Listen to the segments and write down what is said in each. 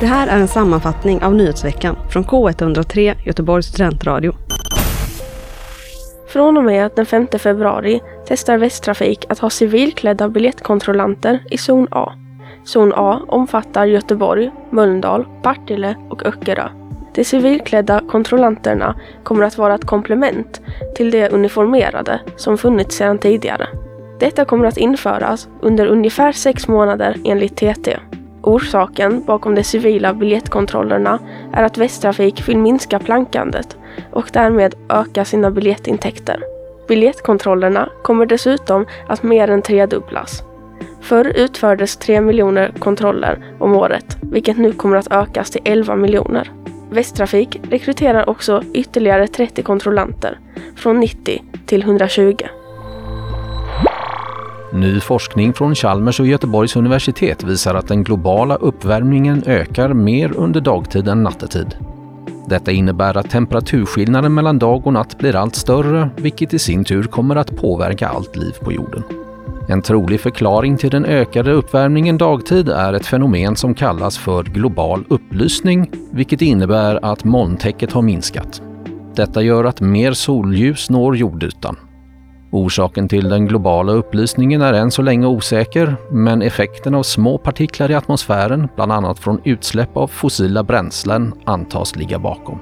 Det här är en sammanfattning av nyhetsveckan från K103 Göteborgs studentradio. Från och med den 5 februari testar Västtrafik att ha civilklädda biljettkontrollanter i zon A. Zon A omfattar Göteborg, Mölndal, Partille och Öckerö. De civilklädda kontrollanterna kommer att vara ett komplement till de uniformerade som funnits sedan tidigare. Detta kommer att införas under ungefär sex månader enligt TT. Orsaken bakom de civila biljettkontrollerna är att Västtrafik vill minska plankandet och därmed öka sina biljettintäkter. Biljettkontrollerna kommer dessutom att mer än tredubblas. Förr utfördes 3 miljoner kontroller om året, vilket nu kommer att ökas till 11 miljoner. Västtrafik rekryterar också ytterligare 30 kontrollanter, från 90 till 120. Ny forskning från Chalmers och Göteborgs universitet visar att den globala uppvärmningen ökar mer under dagtid än nattetid. Detta innebär att temperaturskillnaden mellan dag och natt blir allt större, vilket i sin tur kommer att påverka allt liv på jorden. En trolig förklaring till den ökade uppvärmningen dagtid är ett fenomen som kallas för global upplysning, vilket innebär att molntäcket har minskat. Detta gör att mer solljus når jordytan. Orsaken till den globala upplysningen är än så länge osäker, men effekten av små partiklar i atmosfären, bland annat från utsläpp av fossila bränslen, antas ligga bakom.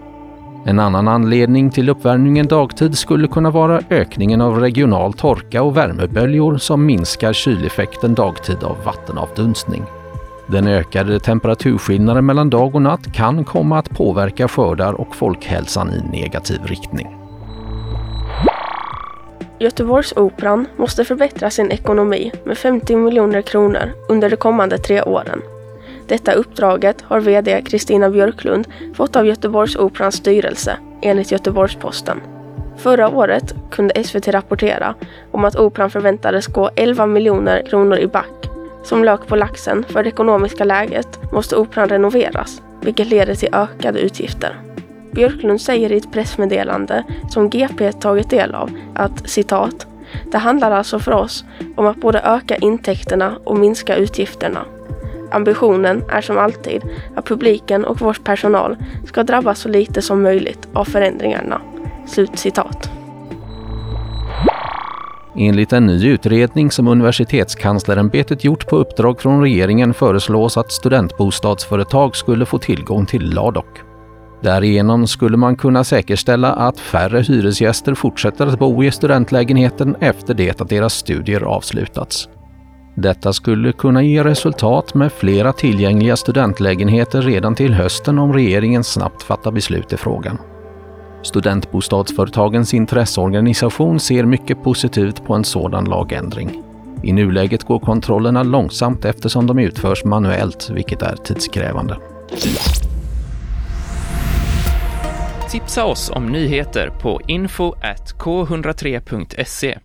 En annan anledning till uppvärmningen dagtid skulle kunna vara ökningen av regional torka och värmeböljor som minskar kyleffekten dagtid av vattenavdunstning. Den ökade temperaturskillnaden mellan dag och natt kan komma att påverka skördar och folkhälsan i negativ riktning. Göteborgsoperan måste förbättra sin ekonomi med 50 miljoner kronor under de kommande tre åren. Detta uppdraget har VD Kristina Björklund fått av Göteborgsoperans styrelse, enligt Göteborgs-Posten. Förra året kunde SVT rapportera om att operan förväntades gå 11 miljoner kronor i back. Som lök på laxen för det ekonomiska läget måste operan renoveras, vilket leder till ökade utgifter. Björklund säger i ett pressmeddelande som GP tagit del av att citat det handlar alltså för oss om att både öka intäkterna och minska utgifterna. Ambitionen är som alltid att publiken och vår personal ska drabbas så lite som möjligt av förändringarna. Slut citat. Enligt en ny utredning som Universitetskanslerämbetet gjort på uppdrag från regeringen föreslås att studentbostadsföretag skulle få tillgång till Ladok. Därigenom skulle man kunna säkerställa att färre hyresgäster fortsätter att bo i studentlägenheten efter det att deras studier avslutats. Detta skulle kunna ge resultat med flera tillgängliga studentlägenheter redan till hösten om regeringen snabbt fattar beslut i frågan. Studentbostadsföretagens intresseorganisation ser mycket positivt på en sådan lagändring. I nuläget går kontrollerna långsamt eftersom de utförs manuellt, vilket är tidskrävande. Tipsa oss om nyheter på info.k103.se.